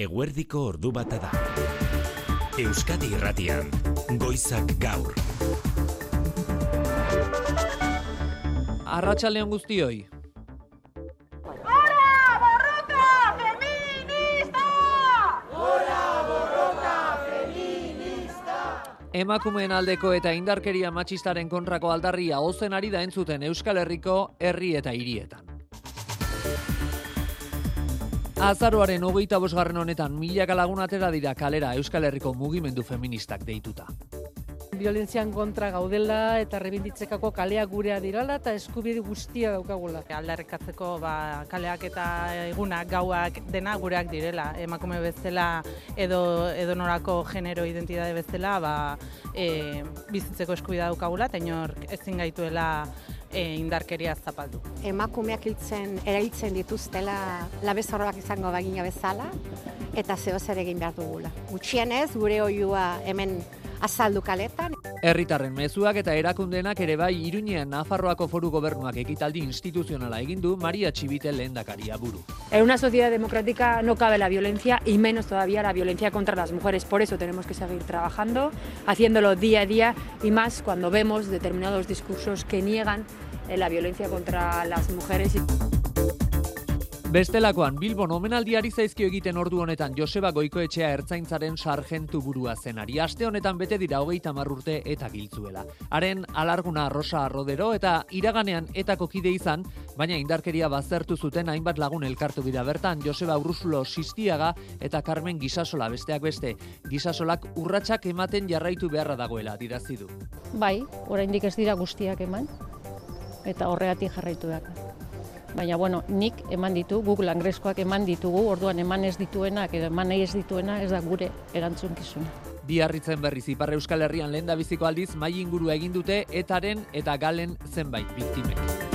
Eguerdiko ordu bata da. Euskadi Irratian, Goizak Gaur. Arratsaldeon guztioi. Emakumeen aldeko eta indarkeria matxistaren kontrako aldarria ozen ari da entzuten Euskal Herriko herri eta hirietan. Azaroaren hogeita bosgarren honetan milaka lagun atera dira kalera Euskal Herriko mugimendu feministak deituta. Violentzian kontra gaudela eta rebinditzekako kaleak gurea dirala eta eskubide guztia daukagula. Aldarrikatzeko ba, kaleak eta egunak gauak dena gureak direla. Emakume bezala edo edo norako genero identitate bezala ba, e, bizitzeko eskubidea daukagula eta inor ezin gaituela e, indarkeria zapaldu. emakumeak hiltzen erailtzen dituztela labezorroak izango bagina bezala eta zeo zer egin behar dugula. Gutxienez gure oiua hemen azaldu kaletan. Herritarren mezuak buru. En una sociedad democrática no cabe la violencia y menos todavía la violencia contra las mujeres. Por eso tenemos que seguir trabajando, haciéndolo día a día y más cuando vemos determinados discursos que niegan eh, la violencia contra las mujeres. Bestelakoan, Bilbon omenaldiari zaizkio egiten ordu honetan Joseba Goikoetxea ertzaintzaren sargentu burua zenari. Aste honetan bete dira hogeita urte eta giltzuela. Haren alarguna Rosa Rodero eta iraganean etako kide izan, baina indarkeria bazertu zuten hainbat lagun elkartu bida bertan Joseba Urruzulo Sistiaga eta Carmen Gisasola besteak beste. Gisasolak urratsak ematen jarraitu beharra dagoela dirazi du. Bai, oraindik ez dira guztiak eman, eta horregatik jarraitu behar. Baina, bueno, nik eman ditu, guk langreskoak eman ditugu, orduan eman ez dituenak, edo eman nahi ez dituena, ez da gure erantzunkizuna. Bi harritzen berriz Ipar Euskal Herrian lehen biziko aldiz mai ingurua egin dute etaren eta galen zenbait biktimek.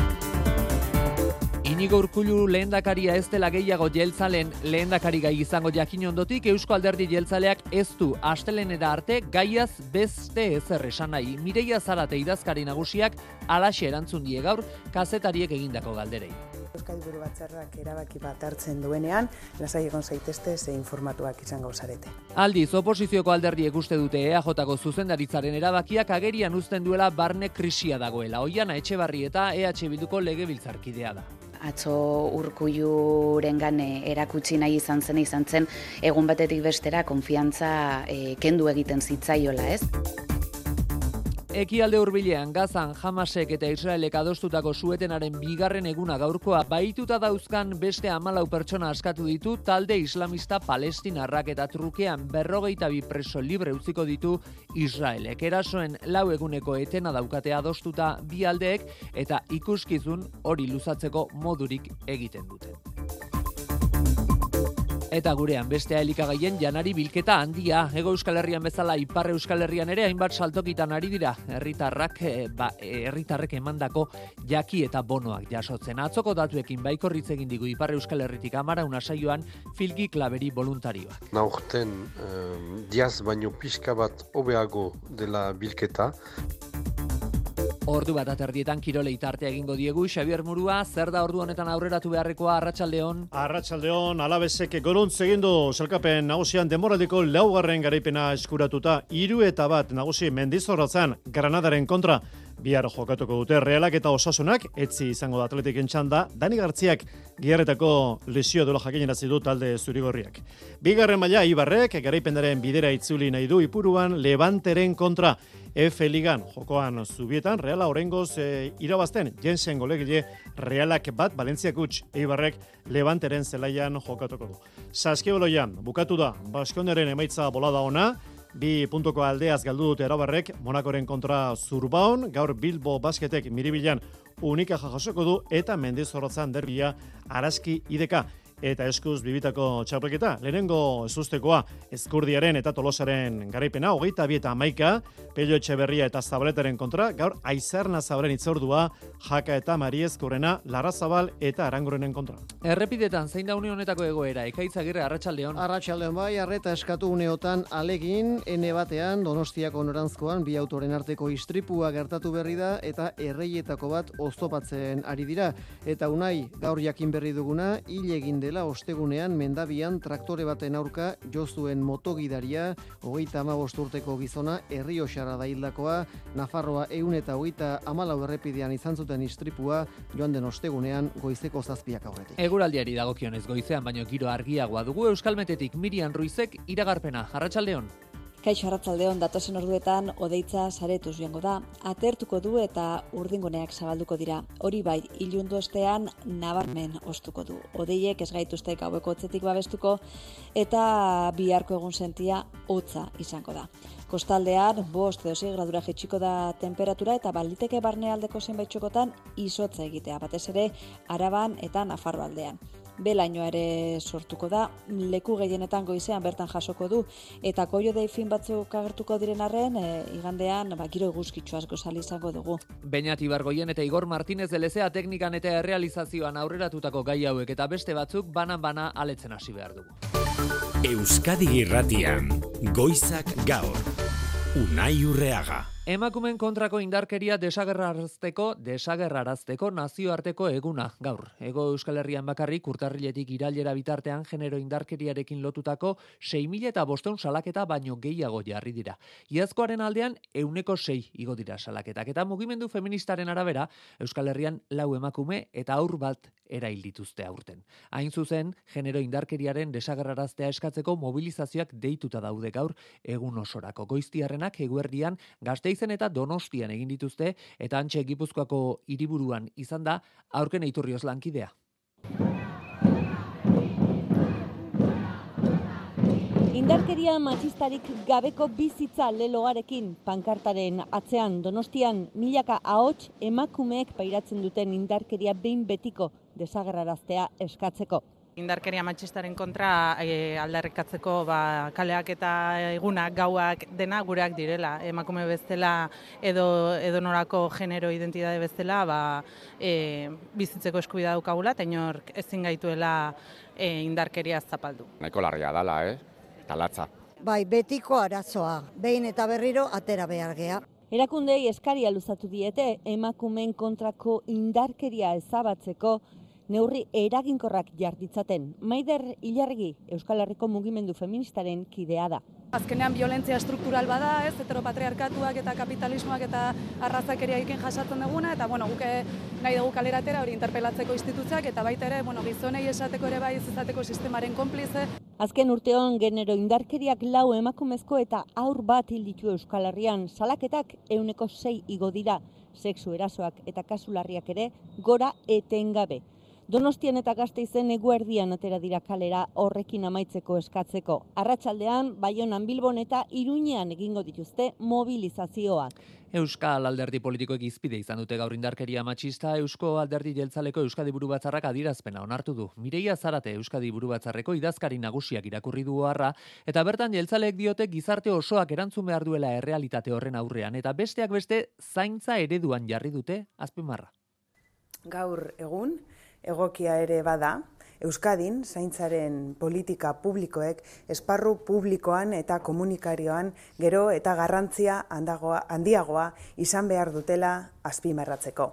Inigo Urkullu lehendakaria ez dela gehiago jeltzalen lehendakari gai izango jakin ondotik Eusko Alderdi jeltzaleak ez du astelenera arte gaiaz beste ezer esan nahi. Mireia Zarate idazkari nagusiak alaxe erantzun die gaur kazetariek egindako galderei. Euskadi buru batzarrak erabaki bat hartzen duenean, lasai egon zaitezte ze informatuak izango zarete. Aldiz, oposizioko alderdiek uste dute EAJ-ko zuzendaritzaren erabakiak agerian uzten duela barne krisia dagoela. Oiana Etxebarri eta EH Bilduko legebiltzarkidea da. Atzo urkulluren gane erakutsi nahi izan zen izan zen egun batetik bestera konfiantza eh, kendu egiten zitzaiola, ez? Ekialde hurbilean Gazan, Hamasek eta Israelek adostutako suetenaren bigarren eguna gaurkoa baituta dauzkan beste amalau pertsona askatu ditu talde islamista palestinarrak eta trukean berrogeita bi preso libre utziko ditu Israelek. Erasoen lau eguneko etena daukate adostuta bi aldeek eta ikuskizun hori luzatzeko modurik egiten duten. Eta gurean bestea elikagaien janari bilketa handia. Ego Euskal Herrian bezala Ipar Euskal Herrian ere hainbat saltokitan ari dira. Herritarrak eh, ba, eh, herritarrek emandako jaki eta bonoak jasotzen. Atzoko datuekin baikorritz egin digu Ipar Euskal Herritik amara una saioan filgi klaberi voluntarioak. Naurten um, diaz baino pixka bat hobeago dela bilketa. Ordu bat aterdietan kirolei tartea egingo diegu. Xabier Murua, zer da ordu honetan aurreratu beharrekoa Arratsaldeon. Arratsaldeon alabezek gorontz egindu selkapen nagusian demoraldiko laugarren garaipena eskuratuta. Hiru eta bat nagusi mendizorratzan Granadaren kontra bihar jokatuko dute realak eta osasunak, etzi izango da atletiken txanda, Dani Gartziak giarretako lesio dola jakinerazi du talde zurigorriak. Bigarren maila Ibarrek, garaipendaren bidera itzuli nahi du ipuruan, Levanteren kontra, F Ligan jokoan zubietan, Reala orengoz e, irabazten, Jensen golegile Realak bat, Valentziak utx, Eibarrek Levanteren zelaian jokatuko du. Saskiboloian, bukatu da, Baskoneren emaitza bolada ona, Bi puntuko aldeaz galdu dute erabarrek, Monakoren kontra zurbaon, gaur Bilbo basketek miribilan unika jasoko du eta mendizorrotzan derbia araski ideka eta eskuz bibitako txapelketa. Lehenengo ezustekoa eskurdiaren eta tolosaren garaipena, hogeita bi eta amaika, pello etxeberria eta zabaletaren kontra, gaur aizarna zabaren itzordua, jaka eta mariezkorrena, larrazabal eta arangurenen kontra. Errepidetan, zein da une honetako egoera, ekaitzagirre arratsaldeon. Arratsaldeon bai, arreta eskatu uneotan alegin, ene batean, donostiako norantzkoan, bi autoren arteko istripua gertatu berri da, eta erreietako bat oztopatzen ari dira. Eta unai, gaur jakin berri duguna, hil egin dela dela ostegunean mendabian traktore baten aurka jozuen motogidaria, hogeita amabost urteko gizona, herri osara daildakoa, Nafarroa eun eta hogeita amalau errepidean izan zuten istripua, joan den ostegunean goizeko zazpiak aurretik. Eguraldiari dagokionez goizean baino giro argiagoa dugu Euskalmetetik Mirian Ruizek iragarpena. Jarratxaldeon. Kaixo Arratzaldeon datosen orduetan odeitza saretuz joango da. Atertuko du eta urdingoneak zabalduko dira. Hori bai, ilundu ostean nabarmen ostuko du. Odeiek ez gaituzte gaueko otzetik babestuko eta biharko egun sentia hotza izango da. Kostaldean, bost edo gradura jetxiko da temperatura eta baliteke barnealdeko zenbait txokotan izotza egitea, batez ere araban eta nafarro aldean belainoa ere sortuko da, leku gehienetan goizean bertan jasoko du, eta koio fin batzuk agertuko diren arren, e, igandean, ba, giro eguzkitzu asko izango dugu. Beñat Ibargoien eta Igor Martínez de Lezea teknikan eta errealizazioan aurreratutako gai hauek eta beste batzuk banan-bana aletzen hasi behar dugu. Euskadi Irratian, Goizak Gaur, Unai Urreaga. Emakumen kontrako indarkeria desagerrarazteko, desagerrarazteko nazioarteko eguna gaur. Ego Euskal Herrian bakarrik urtarriletik irailera bitartean genero indarkeriarekin lotutako 6.000 eta boston salaketa baino gehiago jarri dira. Iazkoaren aldean euneko 6 igo dira salaketak. Eta mugimendu feministaren arabera, Euskal Herrian lau emakume eta aur bat erail dituzte aurten. Hain zuzen, genero indarkeriaren desagerraraztea eskatzeko mobilizazioak deituta daude gaur egun osorako. Goiztiarrenak eguerdian gazte Gasteizen eta Donostian egin dituzte eta antxe Gipuzkoako hiriburuan izan da aurken eiturrioz lankidea. Indarkeria matxistarik gabeko bizitza leloarekin pankartaren atzean Donostian milaka ahots emakumeek pairatzen duten indarkeria behin betiko desagerraraztea eskatzeko indarkeria matxistaren kontra e, aldarrikatzeko ba, kaleak eta egunak gauak dena gureak direla. Emakume bezala edo, edo norako genero identitate bezala ba, e, bizitzeko eskubida daukagula, eta inork ezin gaituela e, indarkeria zapaldu. Naiko larria dala, eh? Talatza. Bai, betiko arazoa, behin eta berriro atera behar gea. Erakundei eskaria luzatu diete emakumen kontrako indarkeria ezabatzeko neurri eraginkorrak jarditzaten. Maider Ilargi, Euskal Herriko mugimendu feministaren kidea da. Azkenean violentzia struktural bada, ez, heteropatriarkatuak eta kapitalismoak eta arrazakeria ikin jasatzen duguna, eta bueno, guke nahi dugu kaleratera hori interpelatzeko institutzeak, eta baita ere, bueno, gizonei esateko ere bai izateko sistemaren konplize. Azken urteon genero indarkeriak lau emakumezko eta aur bat hilditu Euskal Herrian, salaketak euneko sei igo dira, sexu erasoak eta kasularriak ere gora etengabe. Donostian eta Gasteizen eguerdian atera dira kalera horrekin amaitzeko eskatzeko. Arratsaldean Baionan Bilbon eta Iruñean egingo dituzte mobilizazioak. Euskal Alderdi Politikoek izpide izan dute gaur indarkeria matxista Eusko Alderdi Jeltzaleko Euskadi Buru Batzarrak adirazpena onartu du. Mireia Zarate Euskadi Buru Batzarreko idazkari nagusiak irakurri du harra eta bertan jeltzaleek diote gizarte osoak erantzun behar duela errealitate horren aurrean eta besteak beste zaintza ereduan jarri dute azpimarra. Gaur egun, egokia ere bada, Euskadin zaintzaren politika publikoek esparru publikoan eta komunikarioan gero eta garrantzia handagoa, handiagoa izan behar dutela azpimarratzeko.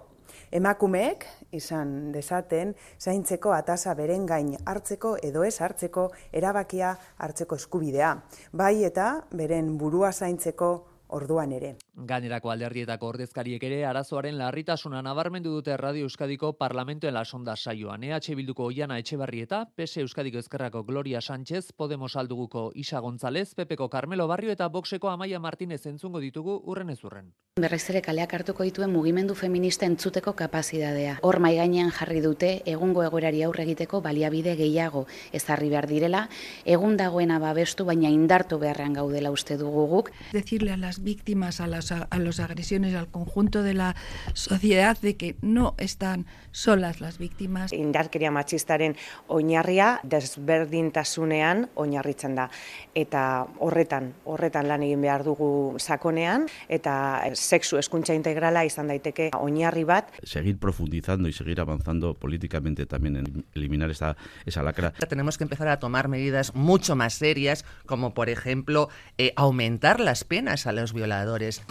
Emakumeek izan dezaten zaintzeko atasa beren gain hartzeko edo ez hartzeko erabakia hartzeko eskubidea. Bai eta beren burua zaintzeko orduan ere. Gainerako alderdietako ordezkariek ere arazoaren larritasuna nabarmendu dute Radio Euskadiko Parlamentoen lasonda saioan. EH Bilduko Oiana Etxebarrieta, PS Euskadiko Ezkerrako Gloria Sánchez, Podemos alduguko Isa González, Pepeko Carmelo Barrio eta Boxeko Amaia Martinez entzungo ditugu urren ez urren. Berriz ere kaleak hartuko dituen mugimendu feminista entzuteko kapazidadea. Hor mai gainean jarri dute egungo egoerari aurre egiteko baliabide gehiago ezarri behar direla, egun dagoena babestu baina indartu beharrean gaudela uste dugu guk. Decirle a las víctimas, a las, a los agresiones, al conjunto de la sociedad, de que no están solas las víctimas. Indarkeria matxistaren oinarria desberdintasunean oinarritzen da. Eta horretan, horretan lan egin behar dugu sakonean, eta sexu eskuntza integrala izan daiteke oinarri bat. Seguir profundizando y seguir avanzando políticamente también en eliminar esa, esa lacra. Tenemos que empezar a tomar medidas mucho más serias, como por ejemplo eh, aumentar las penas a los violadores.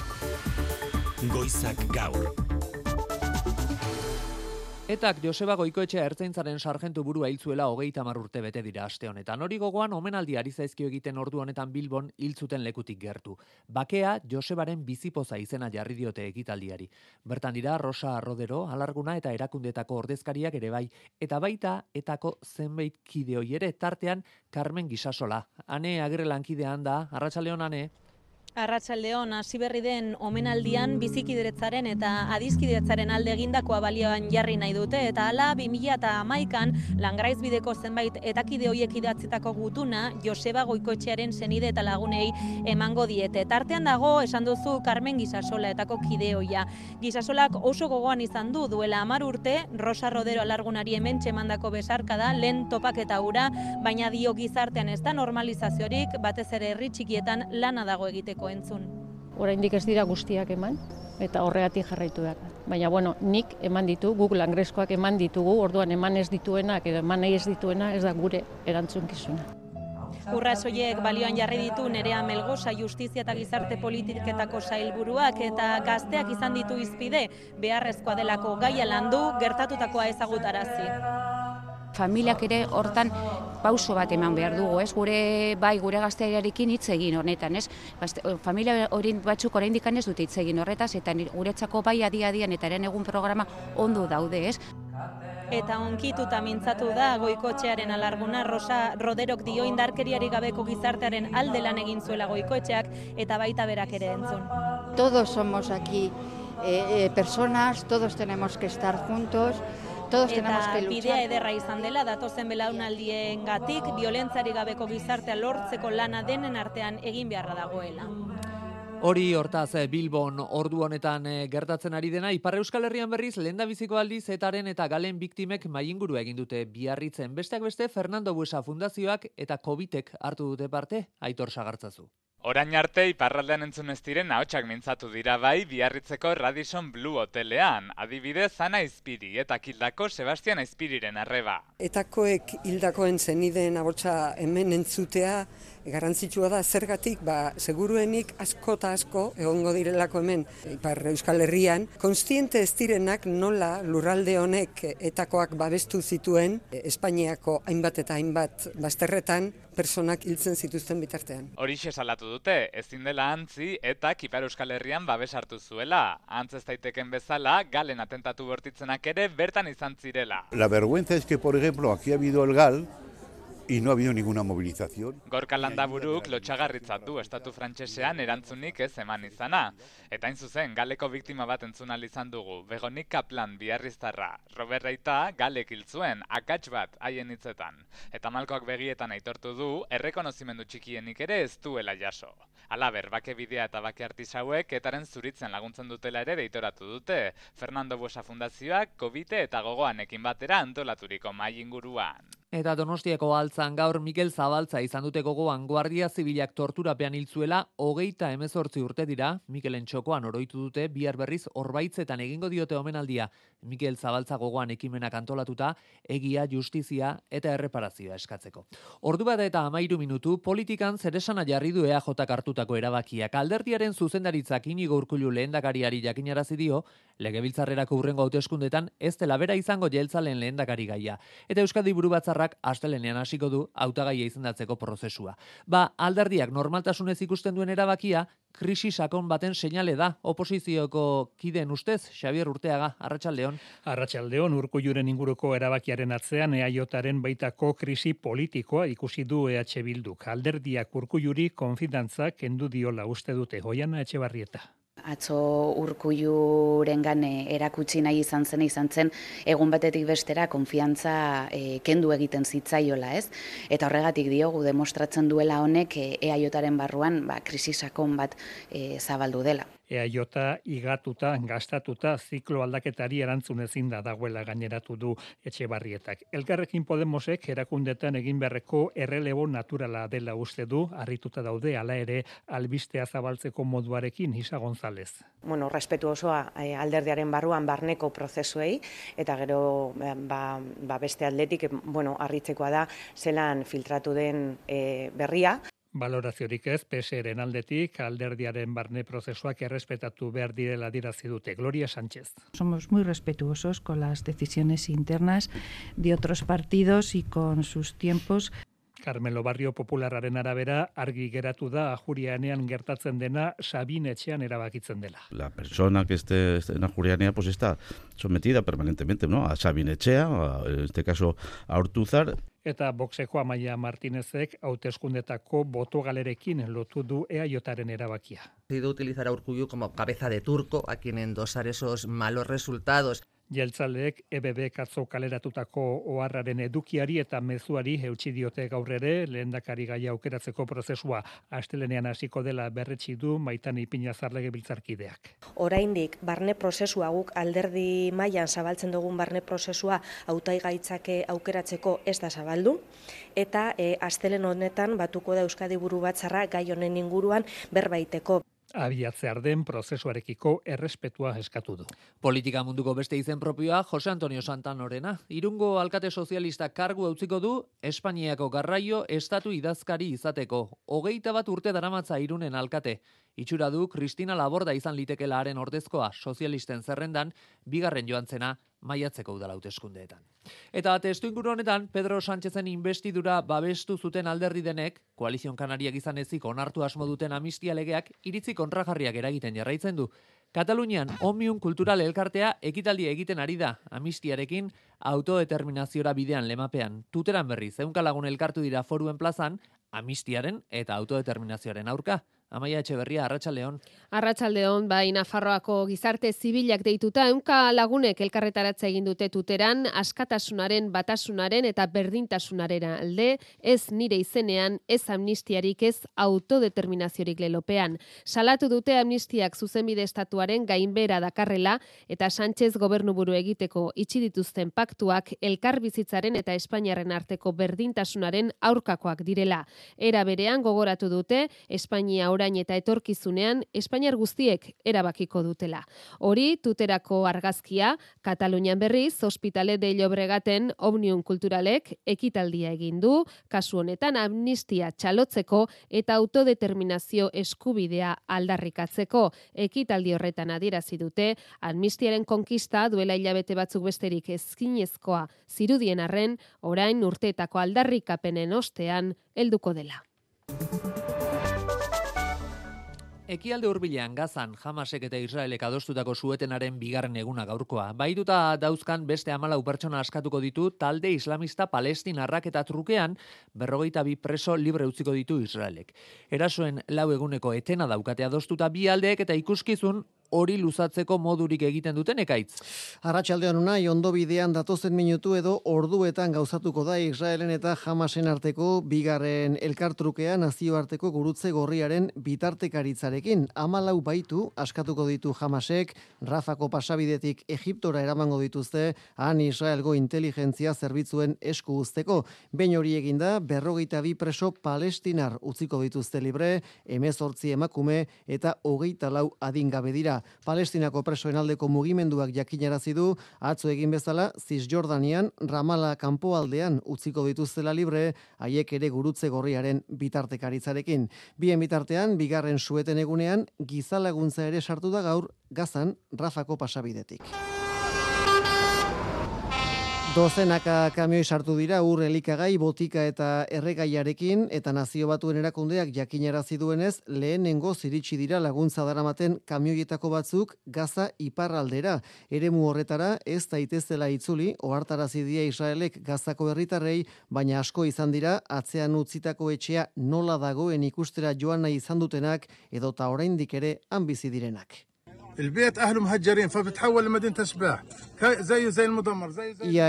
Goizak gaur. Etak Joseba Goikoetxe ertzaintzaren sargentu burua hiltzuela hogeita urte bete dira aste honetan. Hori gogoan omenaldi ari zaizkio egiten ordu honetan Bilbon hiltzuten lekutik gertu. Bakea Josebaren bizipoza izena jarri diote ekitaldiari. Bertan dira Rosa Arrodero, alarguna eta erakundetako ordezkariak ere bai, eta baita etako zenbait kideoi ere tartean Carmen Gisasola. Ane agirre lankidean da, arratsaleon ane. Arratsaldeon hasi berri den omenaldian bizikideretzaren eta adizkideretzaren alde egindakoa balioan jarri nahi dute eta hala 2011an Langraizbideko zenbait etakide hoiek idatzitako gutuna Joseba Goikoetxearen senide eta lagunei emango diete. Tartean dago esan duzu Carmen Gisasola etako kideoia. Gisasolak oso gogoan izan du duela 10 urte Rosa Rodero alargunari hemen txemandako besarka da lehen topaketa ura, baina dio gizartean ez da normalizaziorik batez ere herri txikietan lana dago egiteko asko entzun. Oraindik ez dira guztiak eman eta horregatik jarraitu behar. Baina bueno, nik eman ditu, Google Angreskoak eman ditugu, orduan eman ez dituenak edo eman nahi ez dituena ez da gure erantzunkizuna. Urrasoiek balioan jarri ditu nerea melgosa justizia eta gizarte politiketako sailburuak eta gazteak izan ditu izpide beharrezkoa delako gaia landu gertatutakoa ezagutarazi familiak ere hortan pauso bat eman behar dugu, ez? Gure bai gure gaztearekin hitz egin honetan, ez? familia hori batzuk oraindik ez dute hitz egin horretaz eta guretzako bai adia adian eta eren egun programa ondo daude, ez? Eta onkituta mintzatu da goikotxearen alarguna Rosa Roderok dio indarkeriari gabeko gizartearen alde lan egin zuela goikotxeak eta baita berak ere entzun. Todos somos aquí eh, eh, personas, todos tenemos que estar juntos, Todos tenemos que luchar. bidea ederra izan dela, datozen belaunaldien gatik, violentzari gabeko gizartea lortzeko lana denen artean egin beharra dagoela. Hori hortaz eh, Bilbon ordu honetan eh, gertatzen ari dena Ipar Euskal Herrian berriz lenda biziko aldiz etaren eta galen biktimek mainguru egin dute biarritzen. Besteak beste Fernando Buesa Fundazioak eta Covitek hartu dute parte Aitor Sagartzazu. Orain arte iparraldean entzun ez diren ahotsak mintzatu dira bai biarritzeko Radisson Blue hotelean, adibidez Ana Izpiri eta Kildako Sebastian Izpiriren arreba. Etakoek hildakoen zenideen ahotsa hemen entzutea garrantzitsua da zergatik ba seguruenik asko ta asko egongo direlako hemen Ipar Euskal Herrian konstiente ez direnak nola lurralde honek etakoak babestu zituen Espainiako hainbat eta hainbat bazterretan personak hiltzen zituzten bitartean. Horixe salatu dute, ezin dela antzi eta Ipar Euskal Herrian babes hartu zuela. Antz ez daiteken bezala, galen atentatu bortitzenak ere bertan izan zirela. La vergüenza es que, por ejemplo, aquí ha habido el GAL, y no ha habido ninguna movilización. Gorka Landaburuk lotxagarritzat du estatu frantsesean erantzunik ez eman izana. Eta hain zuzen, galeko biktima bat entzuna izan dugu. Begonik Kaplan biarriztarra. Robert Reita galek hiltzuen akats bat haien hitzetan. Eta malkoak begietan aitortu du, errekonozimendu txikienik ere ez duela jaso. Alaber, bake bidea eta bake artisauek etaren zuritzen laguntzen dutela ere deitoratu dute. Fernando Buesa Fundazioak, COVID eta gogoanekin batera antolaturiko mai inguruan. Eta Donostiako altzan gaur Mikel Zabaltza izan dute gogoan Guardia Zibilak torturapean hiltzuela hogeita emezortzi urte dira, Mikelen txokoan oroitu dute bihar berriz orbaitzetan egingo diote omenaldia. Mikel Zabaltza gogoan ekimenak antolatuta, egia, justizia eta erreparazioa eskatzeko. Ordu bat eta amairu minutu, politikan zeresana jarri du EAJ hartutako erabakiak. Alderdiaren zuzendaritzak inigo urkulu lehendakariari jakinarazi dio, legebiltzarrerako urrengo hauteskundetan ez dela bera izango jeltzalen lehendakari gaia. Eta Euskadi buru batzarrak astelenean hasiko du hautagaia izendatzeko prozesua. Ba, alderdiak normaltasunez ikusten duen erabakia, krisi sakon baten seinale da oposizioko kideen ustez, Xavier Urteaga, Arratsaldeon. Arratsaldeon Urkulluren inguruko erabakiaren atzean EAJaren baitako krisi politikoa ikusi du EH Bilduk. Alderdiak Urkulluri konfidantzak kendu diola uste dute Joiana Etxebarrieta atzo urkulluren gane erakutsi nahi izan zen izan zen egun batetik bestera konfiantza e, kendu egiten zitzaiola, ez? Eta horregatik diogu demostratzen duela honek e, EAJaren barruan ba, krisisakon bat e, zabaldu dela. EAJ igatuta, gastatuta, ziklo aldaketari erantzun ezin da dagoela gaineratu du etxe barrietak. Elkarrekin Podemosek erakundetan egin beharreko errelebo naturala dela uste du, harrituta daude, ala ere, albistea zabaltzeko moduarekin, Isa González. Bueno, respetu osoa eh, alderdiaren barruan barneko prozesuei, eta gero eh, ba, ba beste atletik, bueno, harritzekoa da, zelan filtratu den eh, berria, Baloraziorik ez, PSren aldetik, alderdiaren barne prozesuak errespetatu behar direla dirazi dute. Gloria Sánchez. Somos muy respetuosos con las decisiones internas de otros partidos y con sus tiempos. Carmelo Barrio Popularraren arabera argi geratu da Ajurianean gertatzen dena Sabin etxean erabakitzen dela. La persona que esté, en Ajurianea pues está sometida permanentemente ¿no? a Sabin etxea, a, en este caso a Hortuzar, Eta boxeko Amaia Martinezek hauteskundetako boto galerekin lotu du EAJaren erabakia. decidido utilizar a Urkullu como cabeza de turco a quien endosar esos malos resultados. Jeltzaleek EBB katzo kaleratutako oharraren edukiari eta mezuari eutxi diote gaur ere lehendakari gaia aukeratzeko prozesua. Astelenean hasiko dela berretsi du Maitan Ipinazar legebiltzarkideak. oraindik barne prozesua guk alderdi mailan zabaltzen dugun barne prozesua hautaigaitzake aukeratzeko ez da zabaldu. Eta e, astelen honetan batuko da Euskadi buru batzarra gai honen inguruan berbaiteko Abiatzear den prozesuarekiko errespetua eskatu du. Politika munduko beste izen propioa Jose Antonio Santanorena. Irungo alkate sozialista kargu utziko du Espainiako garraio estatu idazkari izateko. Hogeita bat urte daramatza irunen alkate. Itxura du Kristina Laborda izan litekelaaren ordezkoa sozialisten zerrendan, bigarren joan zena maiatzeko udala hauteskundeetan. Eta testu inguru honetan, Pedro Sánchezen investidura babestu zuten alderdi denek, koalizion kanariak izan ezik onartu asmo duten amnistia legeak, iritzi kontrajarriak eragiten jarraitzen du. Katalunian, Omnium Kultural Elkartea ekitaldia egiten ari da, amnistiarekin autodeterminaziora bidean lemapean. Tuteran berri, zeunka lagun elkartu dira foruen plazan, amnistiaren eta autodeterminazioaren aurka. Amaia Etxeberria, Arratsaldeon. Arratsaldeon, bai Nafarroako gizarte zibilak deituta ehunka lagunek elkarretaratza egin dute tuteran askatasunaren, batasunaren eta berdintasunaren alde, ez nire izenean, ez amnistiarik, ez autodeterminaziorik lelopean. Salatu dute amnistiak zuzenbide estatuaren gainbera dakarrela eta Sánchez gobernuburu egiteko itxi dituzten paktuak elkar bizitzaren eta Espainiaren arteko berdintasunaren aurkakoak direla. Era berean gogoratu dute Espainia orain eta etorkizunean Espainiar guztiek erabakiko dutela. Hori tuterako argazkia Katalunian berriz Hospitale de Llobregaten Omnium Kulturalek ekitaldia egin du, kasu honetan amnistia txalotzeko eta autodeterminazio eskubidea aldarrikatzeko. Ekitaldi horretan adierazi dute amnistiaren konkista duela hilabete batzuk besterik ezkinezkoa zirudien arren orain urteetako aldarrikapenen ostean helduko dela. Ekialde hurbilean Gazan, Hamasek eta Israelek adostutako suetenaren bigarren eguna gaurkoa. Baituta dauzkan beste amalau pertsona askatuko ditu talde islamista palestinarrak eta trukean berrogeita bi preso libre utziko ditu Israelek. Erasoen lau eguneko etena daukate adostuta bi aldeek eta ikuskizun hori luzatzeko modurik egiten duten ekaitz. Arratxaldean unai, ondo bidean datozen minutu edo orduetan gauzatuko da Israelen eta Hamasen arteko bigarren elkartrukean nazioarteko gurutze gorriaren bitartekaritzarekin. Amalau baitu askatuko ditu Hamasek, Rafako pasabidetik Egiptora eramango dituzte, han Israelgo inteligentzia zerbitzuen esku uzteko. Behin hori eginda, berrogeita bi preso palestinar utziko dituzte libre, emezortzi emakume eta hogeita lau adingabe dira. Palestinako presoen aldeko mugimenduak jakinarazi du atzo egin bezala Cisjordanian Ramala kanpoaldean utziko dituztela libre haiek ere gurutze gorriaren bitartekaritzarekin. Bien bitartean bigarren sueten egunean gizalaguntza ere sartu da gaur Gazan Rafako pasabidetik. Dozenaka kamioi sartu dira ur elikagai, botika eta erregaiarekin eta nazio batuen erakundeak jakinarazi duenez lehenengo ziritsi dira laguntza daramaten kamioietako batzuk gaza iparraldera. Eremu horretara ez daitezela itzuli, ohartarazi die Israelek gazako herritarrei, baina asko izan dira atzean utzitako etxea nola dagoen ikustera joan nahi izan dutenak edota oraindik ere han bizi direnak. Ia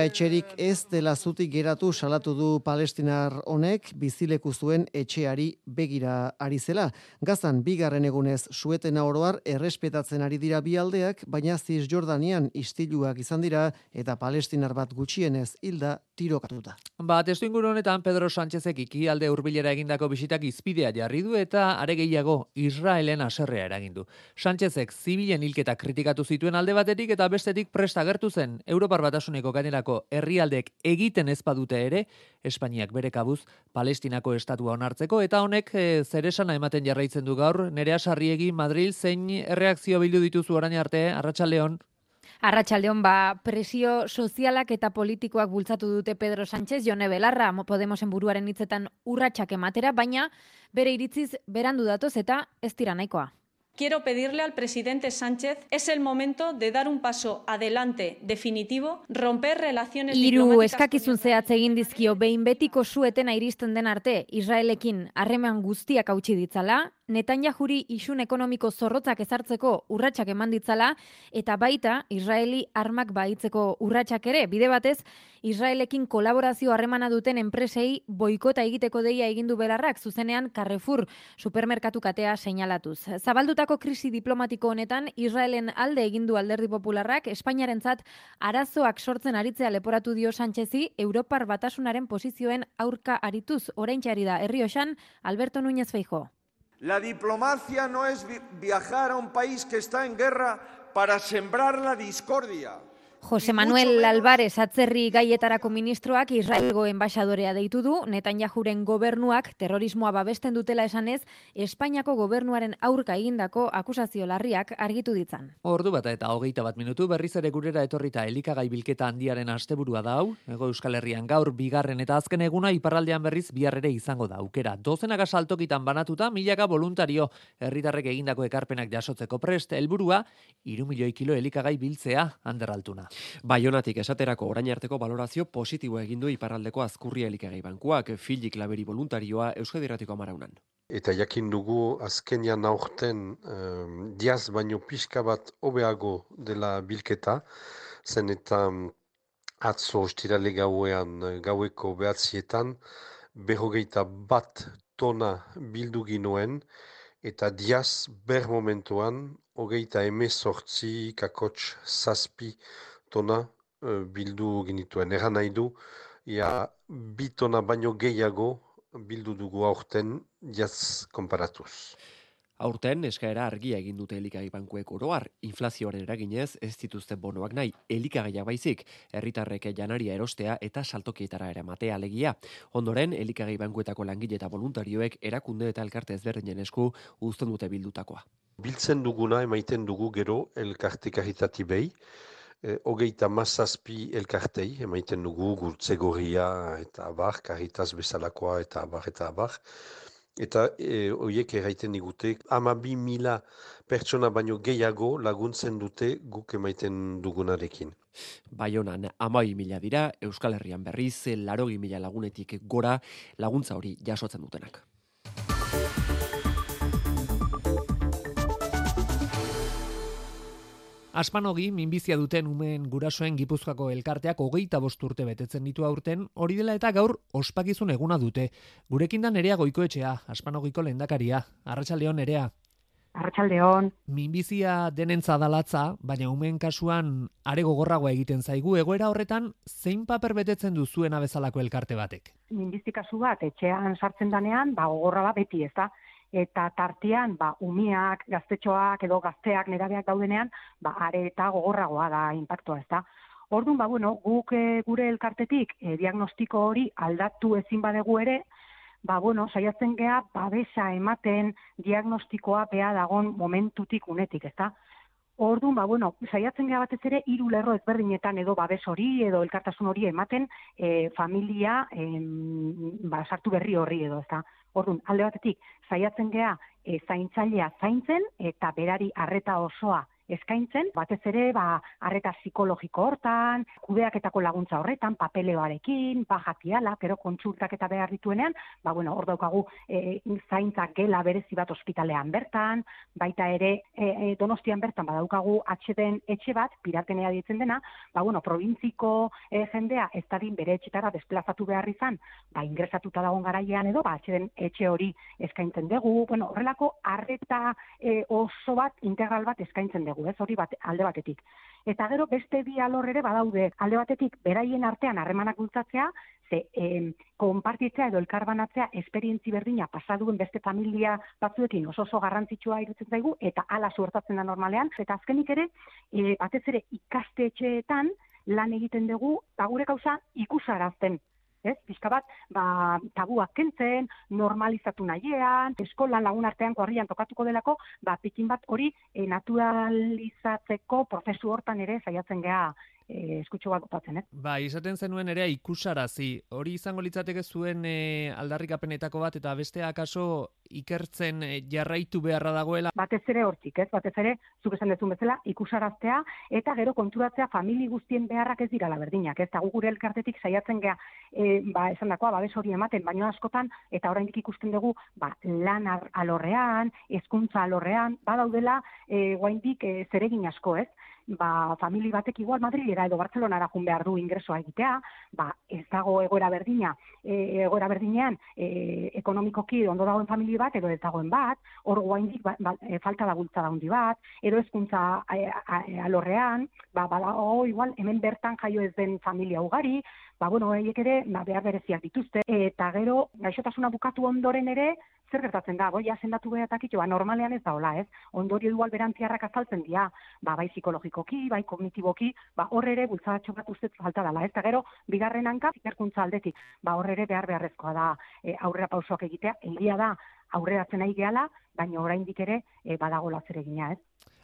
ez dela zutik geratu salatu du palestinar honek bizileku zuen etxeari begira ari zela. Gazan bigarren egunez suetena oroar errespetatzen ari dira bi aldeak, baina ziz Jordanian istiluak izan dira eta palestinar bat gutxienez hilda tirokatuta. Ba, testu inguru honetan Pedro Sánchezek ikialde hurbilera egindako bisitak izpidea jarri du eta are gehiago Israelen aserrea eragin du. Sánchezek zibila zibilen hilketa kritikatu zituen alde batetik eta bestetik presta agertu zen Europar Batasuneko gainerako herrialdek egiten ez badute ere Espainiak bere kabuz Palestinako estatua onartzeko eta honek e, zeresana ematen jarraitzen du gaur? Nerea Sarriegi Madrid zein erreakzio bildu dituzu orain arte Arratsaldeon Arratxaldeon, ba, presio sozialak eta politikoak bultzatu dute Pedro Sánchez, Jone Belarra, Podemosen buruaren hitzetan urratsak ematera, baina bere iritziz berandu datoz eta ez tira nahikoa. Quiero pedirle al presidente Sánchez, es el momento de dar un paso adelante definitivo, romper relaciones Iru diplomáticas... eskakizun zehatz egin dizkio behin betiko suetena iristen den arte, Israelekin harreman guztiak hautsi ditzala, Netanyahuri isun ekonomiko zorrotzak ezartzeko urratsak eman ditzala eta baita Israeli armak baitzeko urratsak ere bide batez Israelekin kolaborazio harremana duten enpresei boikota egiteko deia egin du belarrak zuzenean Carrefour supermerkatu katea seinalatuz. Zabaldutako krisi diplomatiko honetan Israelen alde egin du Alderdi Popularrak Espainiarentzat arazoak sortzen aritzea leporatu dio Sanchezi Europar batasunaren posizioen aurka arituz oraintxari da Herrioxan Alberto Núñez Feijo. La diplomacia no es viajar a un país que está en guerra para sembrar la discordia. Jose Manuel Alvarez atzerri gaietarako ministroak Israelgo enbaixadorea deitu du, Netanyahuren gobernuak terrorismoa babesten dutela esanez, Espainiako gobernuaren aurka egindako akusazio larriak argitu ditzan. Ordu bat eta hogeita bat minutu berriz ere gurera etorrita elikagai bilketa handiaren asteburua da hau, ego Euskal Herrian gaur bigarren eta azken eguna iparraldean berriz biarrere izango da aukera. Dozenak asaltokitan banatuta, milaka voluntario herritarrek egindako ekarpenak jasotzeko prest, helburua, iru milioi kilo elikagai biltzea handeraltuna. Baionatik esaterako orain arteko valorazio positibo egin du iparraldeko azkurria elikagei bankuak filik laberi voluntarioa Euskadiratiko amaraunan. Eta jakin dugu azkenian aurten um, diaz baino pixka bat hobeago dela bilketa, zen eta atzo ostirale gauean gaueko behatzietan, behogeita bat tona bildu ginoen, eta diaz ber momentuan, hogeita emezortzi kakots zazpi tona uh, bildu ginituen. Egan nahi du, ia bi tona baino gehiago bildu dugu aurten jaz konparatuz. Aurten eskaera argia egin dute elikagai bankuek oroar, inflazioaren eraginez ez dituzten bonoak nahi, elikagaiak baizik, herritarrek janaria erostea eta saltokietara eramatea alegia. Ondoren, elikagai bankuetako langile eta voluntarioek erakunde eta elkarte ezberdinen esku uzten dute bildutakoa. Biltzen duguna emaiten dugu gero elkarte karitati behi, e, hogeita mazazpi elkartei, emaiten dugu gurtze gorria eta abar, karitaz bezalakoa eta abar eta abar. Eta e, horiek erraiten digute, ama bi mila pertsona baino gehiago laguntzen dute guk emaiten dugunarekin. Baionan, amai mila dira, Euskal Herrian berriz, larogi mila lagunetik gora laguntza hori jasotzen dutenak. Aspanogi, minbizia duten umen gurasoen gipuzkoako elkarteak hogeita urte betetzen ditu aurten, hori dela eta gaur ospakizun eguna dute. Gurekin da nerea goikoetxea, Aspanogiko lendakaria. Arratxaldeon, nerea. Arratxaldeon. Minbizia denentza dalatza, baina umen kasuan are gogorragoa egiten zaigu, egoera horretan zein paper betetzen du zuen abezalako elkarte batek? Minbizi kasu bat, etxean sartzen danean, ba, gogorra bat beti ez da eta tartean ba umiak, gaztetxoak edo gazteak nerabeak daudenean, ba are eta gogorragoa da inpaktua, ezta. Orduan ba bueno, guk e, gure elkartetik e, diagnostiko hori aldatu ezin badegu ere, ba bueno, saiatzen gea babesa ematen diagnostikoa bea dagon momentutik unetik, ezta. Orduan, ba, bueno, saiatzen gara batez ere hiru lerro ezberdinetan edo babes hori edo elkartasun hori ematen e, familia em, ba, sartu berri horri edo, ezta. Orduan, alde batetik, saiatzen gea e, zaintzailea zaintzen eta berari harreta osoa eskaintzen, batez ere, ba, arreta psikologiko hortan, kudeaketako laguntza horretan, papeleoarekin, bajatiala, pero kontsultak eta behar dituenean, ba, bueno, hor daukagu e, zaintzak gela berezi bat ospitalean bertan, baita ere e, e, donostian bertan, ba, daukagu atxeden etxe bat, piratenea ditzen dena, ba, bueno, provintziko e, jendea ez dadin bere etxetara desplazatu behar izan, ba, ingresatuta dagoen garaian edo, ba, atxeden etxe hori eskaintzen dugu, bueno, horrelako arreta e, oso bat, integral bat eskaintzen dugu dugu, ez hori bat, alde batetik. Eta gero beste bi alor ere badaude. Alde batetik beraien artean harremanak bultzatzea, ze eh, konpartitzea edo elkarbanatzea esperientzi berdina pasaduen beste familia batzuekin oso oso garrantzitsua irutzen zaigu eta hala suertatzen da normalean. Eta azkenik ere e, batez ere ikastetxeetan lan egiten dugu ba gure kausa ikusarazten ez? Pizka bat, ba, tabuak kentzen, normalizatu nahiean, eskolan lagun artean korrian tokatuko delako, ba, pikin bat hori e, naturalizatzeko prozesu hortan ere saiatzen gea e, eskutxo bat gotatzen, eh? Ba, izaten zenuen ere ikusarazi. Hori izango litzateke zuen e, aldarrikapenetako bat eta beste akaso ikertzen e, jarraitu beharra dagoela. Batez ere hortik, ez? Batez ere, zuk esan dezun bezala, ikusaraztea eta gero konturatzea famili guztien beharrak ez dira berdinak, ez? Eta gure elkartetik saiatzen gea, e, ba, esan dakoa, babes hori ematen, baino askotan, eta oraindik ikusten dugu, ba, lan alorrean, hezkuntza alorrean, badaudela, e, guaindik e, zeregin asko, ez? Ba, famili batek igual Madrilera edo Barcelonara jun behar du ingresoa egitea, ba, ez dago egoera berdina, e, egoera berdinean e, ekonomikoki ondo dagoen famili bat edo ez dagoen bat, hor guaindik ba, ba, e, falta da bultza daundi bat, edo ezkuntza e, alorrean, ba, bala, o, igual hemen bertan jaio ez den familia ugari, ba, bueno, eiek ere, ba, behar bereziak dituzte, eta gero, gaixotasuna bukatu ondoren ere, zer gertatzen da, goia sendatu behatak ba, normalean ez da hola, ez? Ondorio dual berantziarrak azaltzen dira, ba, bai psikologikoki, bai kognitiboki, ba, horre ere bultzatxo bat ustez falta dela, ez? Eta gero, bigarren hanka, ikerkuntza aldetik, ba, horre ere behar beharrezkoa da e, aurrera pausoak egitea, egia da, aurreratzen nahi gehala, baina oraindik ere e, badago zer egina, ez?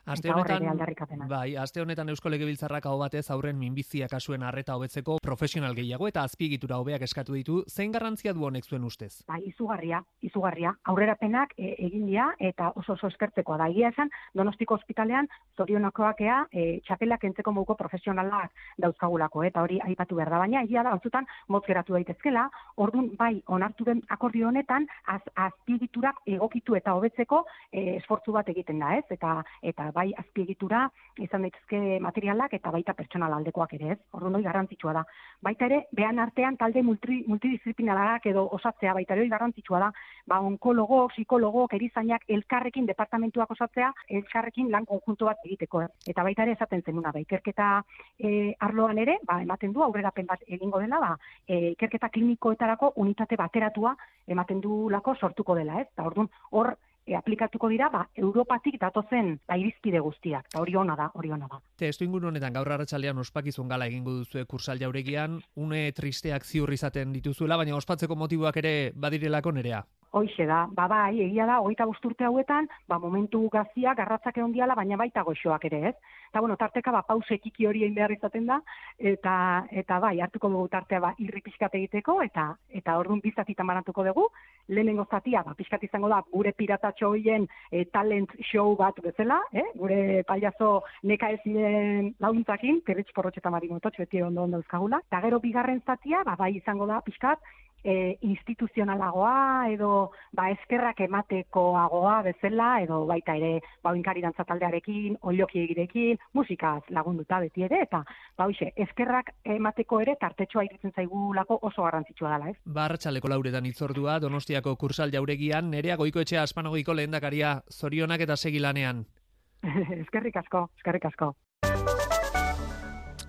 Aste honetan, bai, aste honetan Eusko Legebiltzarrak hau batez aurren minbizia kasuen arreta hobetzeko profesional gehiago eta azpiegitura hobeak eskatu ditu, zein garrantzia du honek zuen ustez? Bai, izugarria, izugarria. Aurrerapenak e, egin dira eta oso oso eskertzekoa da. Egia esan, Donostiko ospitalean zorionakoakea e, txapelak entzeko moduko profesionalak dauzkagulako eta hori aipatu behar da, baina egia da batzutan motz geratu daitezkela, ordun bai onartu den akordio honetan az, azpiegiturak egokitu eta hobetzeko e, esfortzu bat egiten da, ez? Eta eta bai azpiegitura izan daitezke materialak eta baita pertsonal aldekoak ere, ez? Orduan hori garrantzitsua da. Baita ere, behan artean talde multi, multidisciplinarrak edo osatzea baita ere hori garrantzitsua da. Ba, onkologo, psikologo, erizainak elkarrekin departamentuak osatzea, elkarrekin lan konjunto bat egiteko. Eta baita ere esaten zenuna, ba, ikerketa e, arloan ere, ba, ematen du aurrerapen bat egingo dela, ba, e, ikerketa klinikoetarako unitate bateratua ematen du lako sortuko dela, ez? Eta orduan hor e, aplikatuko dira ba, Europatik datozen ba, irizpide guztiak, eta hori ona da, hori ona da. Testu ingun honetan gaur arratsalean ospakizun gala egingo duzu kursal jauregian, une tristeak ziur izaten dituzuela, baina ospatzeko motiboak ere badirelako nerea. Hoixe da, ba bai, egia da, hogeita urte hauetan, ba momentu gazia, garratzak egon diala, baina baita goxoak ere, ez? Eta bueno, tarteka, ba, pause ekiki hori egin behar izaten da, eta, eta bai, hartuko dugu tartea, ba, irri pixkat egiteko, eta, eta orduan bizatita maratuko dugu, lehenengo zatia, ba, pixkat izango da, gure piratatxo hoien e, talent show bat bezala, eh? gure paiazo neka ezinen launtzakin, perritx porrotxeta marimototx, beti ondo ondo euskagula, eta gero bigarren zatia, ba, bai izango da, pixkat, e, instituzionalagoa edo ba eskerrak ematekoagoa bezala edo baita ere ba oinkari dantza taldearekin, oloki egirekin, musikaz lagunduta beti ere eta ba hoize eskerrak emateko ere tartetxoa irutzen zaigulako oso garrantzitsua dela, ez? Barratsaleko lauretan itzordua Donostiako kursal jauregian nerea goikoetxea aspanogoiko lehendakaria zorionak eta segilanean. eskerrik asko, eskerrik asko.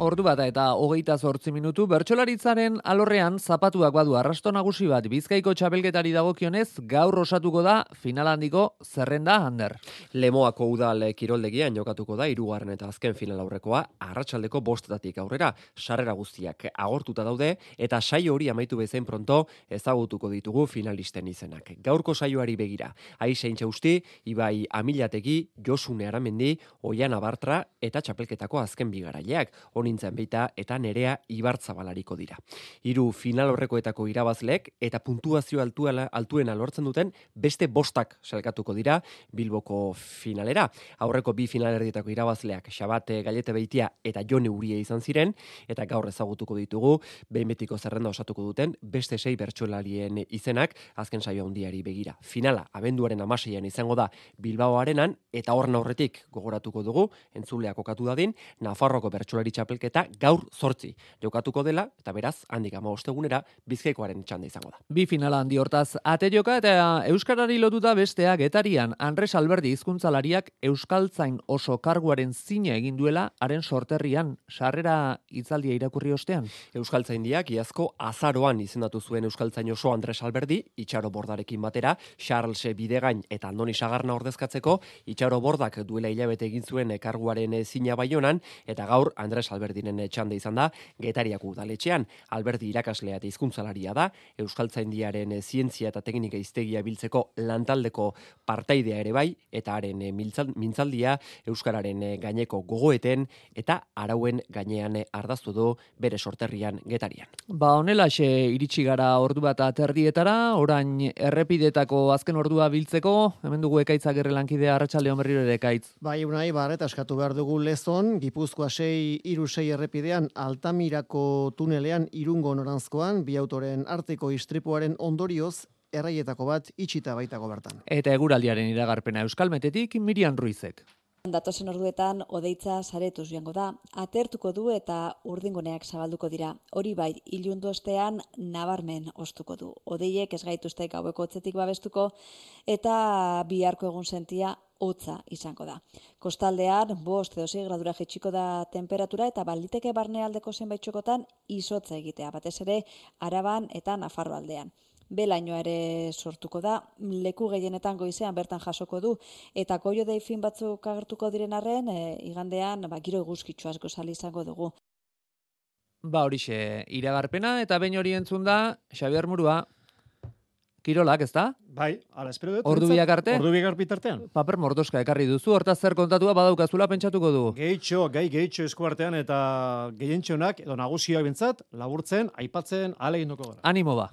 Ordu bata eta hogeita zortzi minutu, bertxolaritzaren alorrean zapatuak badu arrasto nagusi bat bizkaiko txapelketari dagokionez gaur osatuko da final handiko zerrenda hander. Lemoako udal kiroldegian jokatuko da irugarren eta azken final aurrekoa arratsaldeko bostetatik aurrera sarrera guztiak agortuta daude eta saio hori amaitu bezain pronto ezagutuko ditugu finalisten izenak. Gaurko saioari begira, aizein txausti, Ibai Amilategi, Josune Aramendi, Oiana Bartra eta txapelketako azken bigaraileak. Honi nintzen beita eta nerea ibartzabalariko dira. Hiru final horrekoetako irabazlek eta puntuazio altuela, altuena lortzen duten beste bostak selkatuko dira Bilboko finalera. Aurreko bi finalerdietako irabazleak Xabate, Galete Beitia eta Jone Urie izan ziren eta gaur ezagutuko ditugu behin betiko zerrenda osatuko duten beste sei bertsolarien izenak azken saio handiari begira. Finala abenduaren amaseian izango da Bilbao arenan eta horren aurretik gogoratuko dugu entzuleak kokatu dadin Nafarroko bertsolari txapel txapelketa gaur zortzi. Jokatuko dela, eta beraz, handik ama ostegunera, bizkaikoaren txanda izango da. Bi finala handi hortaz, ate joka eta Euskarari lotuta bestea getarian, Andres Alberdi hizkuntzalariak Euskaltzain oso karguaren zine egin duela, haren sorterrian, sarrera itzaldia irakurri ostean. Euskaltzaindiak iazko azaroan izendatu zuen Euskaltzain oso Andres Alberdi, itxaro bordarekin batera, Charles Bidegain eta Andoni Sagarna ordezkatzeko, itxaro bordak duela hilabete egin zuen karguaren zina baionan, eta gaur Andres Alberdinen txande izan da, getariak udaletxean, Alberdi irakaslea eta hizkuntzalaria da, Euskaltzaindiaren zientzia eta teknika iztegia biltzeko lantaldeko partaidea ere bai, eta haren mintzaldia Euskararen gaineko gogoeten eta arauen gainean ardaztu du bere sorterrian getarian. Ba, honela iritsi gara ordu bat aterdietara, orain errepidetako azken ordua biltzeko, hemen dugu ekaitzak errelankidea arratsalde berriro ere ekaitz. Bai, unai, barret askatu behar dugu lezon, Gipuzkoa 6 iru 6 errepidean, Altamirako tunelean irungo noranzkoan, bi autoren arteko istripuaren ondorioz, erraietako bat itxita baitako bertan. Eta eguraldiaren iragarpena Euskalmetetik Mirian Ruizek. Datozen orduetan odeitza saretuz joango da, atertuko du eta urdinguneak zabalduko dira. Hori bai, ilundu ostean nabarmen ostuko du. Odeiek ez gaituzte gaueko otzetik babestuko eta biharko egun sentia hotza izango da. Kostaldean, bost edo gradura jetxiko da temperatura eta baliteke barnealdeko zenbait txokotan izotza egitea, batez ere araban eta nafarro aldean. Belaino ere sortuko da, leku gehienetan goizean bertan jasoko du, eta goio deifin batzuk agertuko diren arren, e, igandean, ba, giro eguzkitzu asko sali izango dugu. Ba horixe, iragarpena eta behin hori entzun da, Xabier Murua, Kirolak, ez da? Bai, ala espero dut. Ordu biak arte? Ordu biak bitartean. Paper mordoska ekarri duzu, hortaz zer kontatua badaukazula pentsatuko du. Gehitxo, gai gehitxo esku artean eta gehientxonak, edo nagusioak bintzat, laburtzen, aipatzen, ale gara. Animo ba.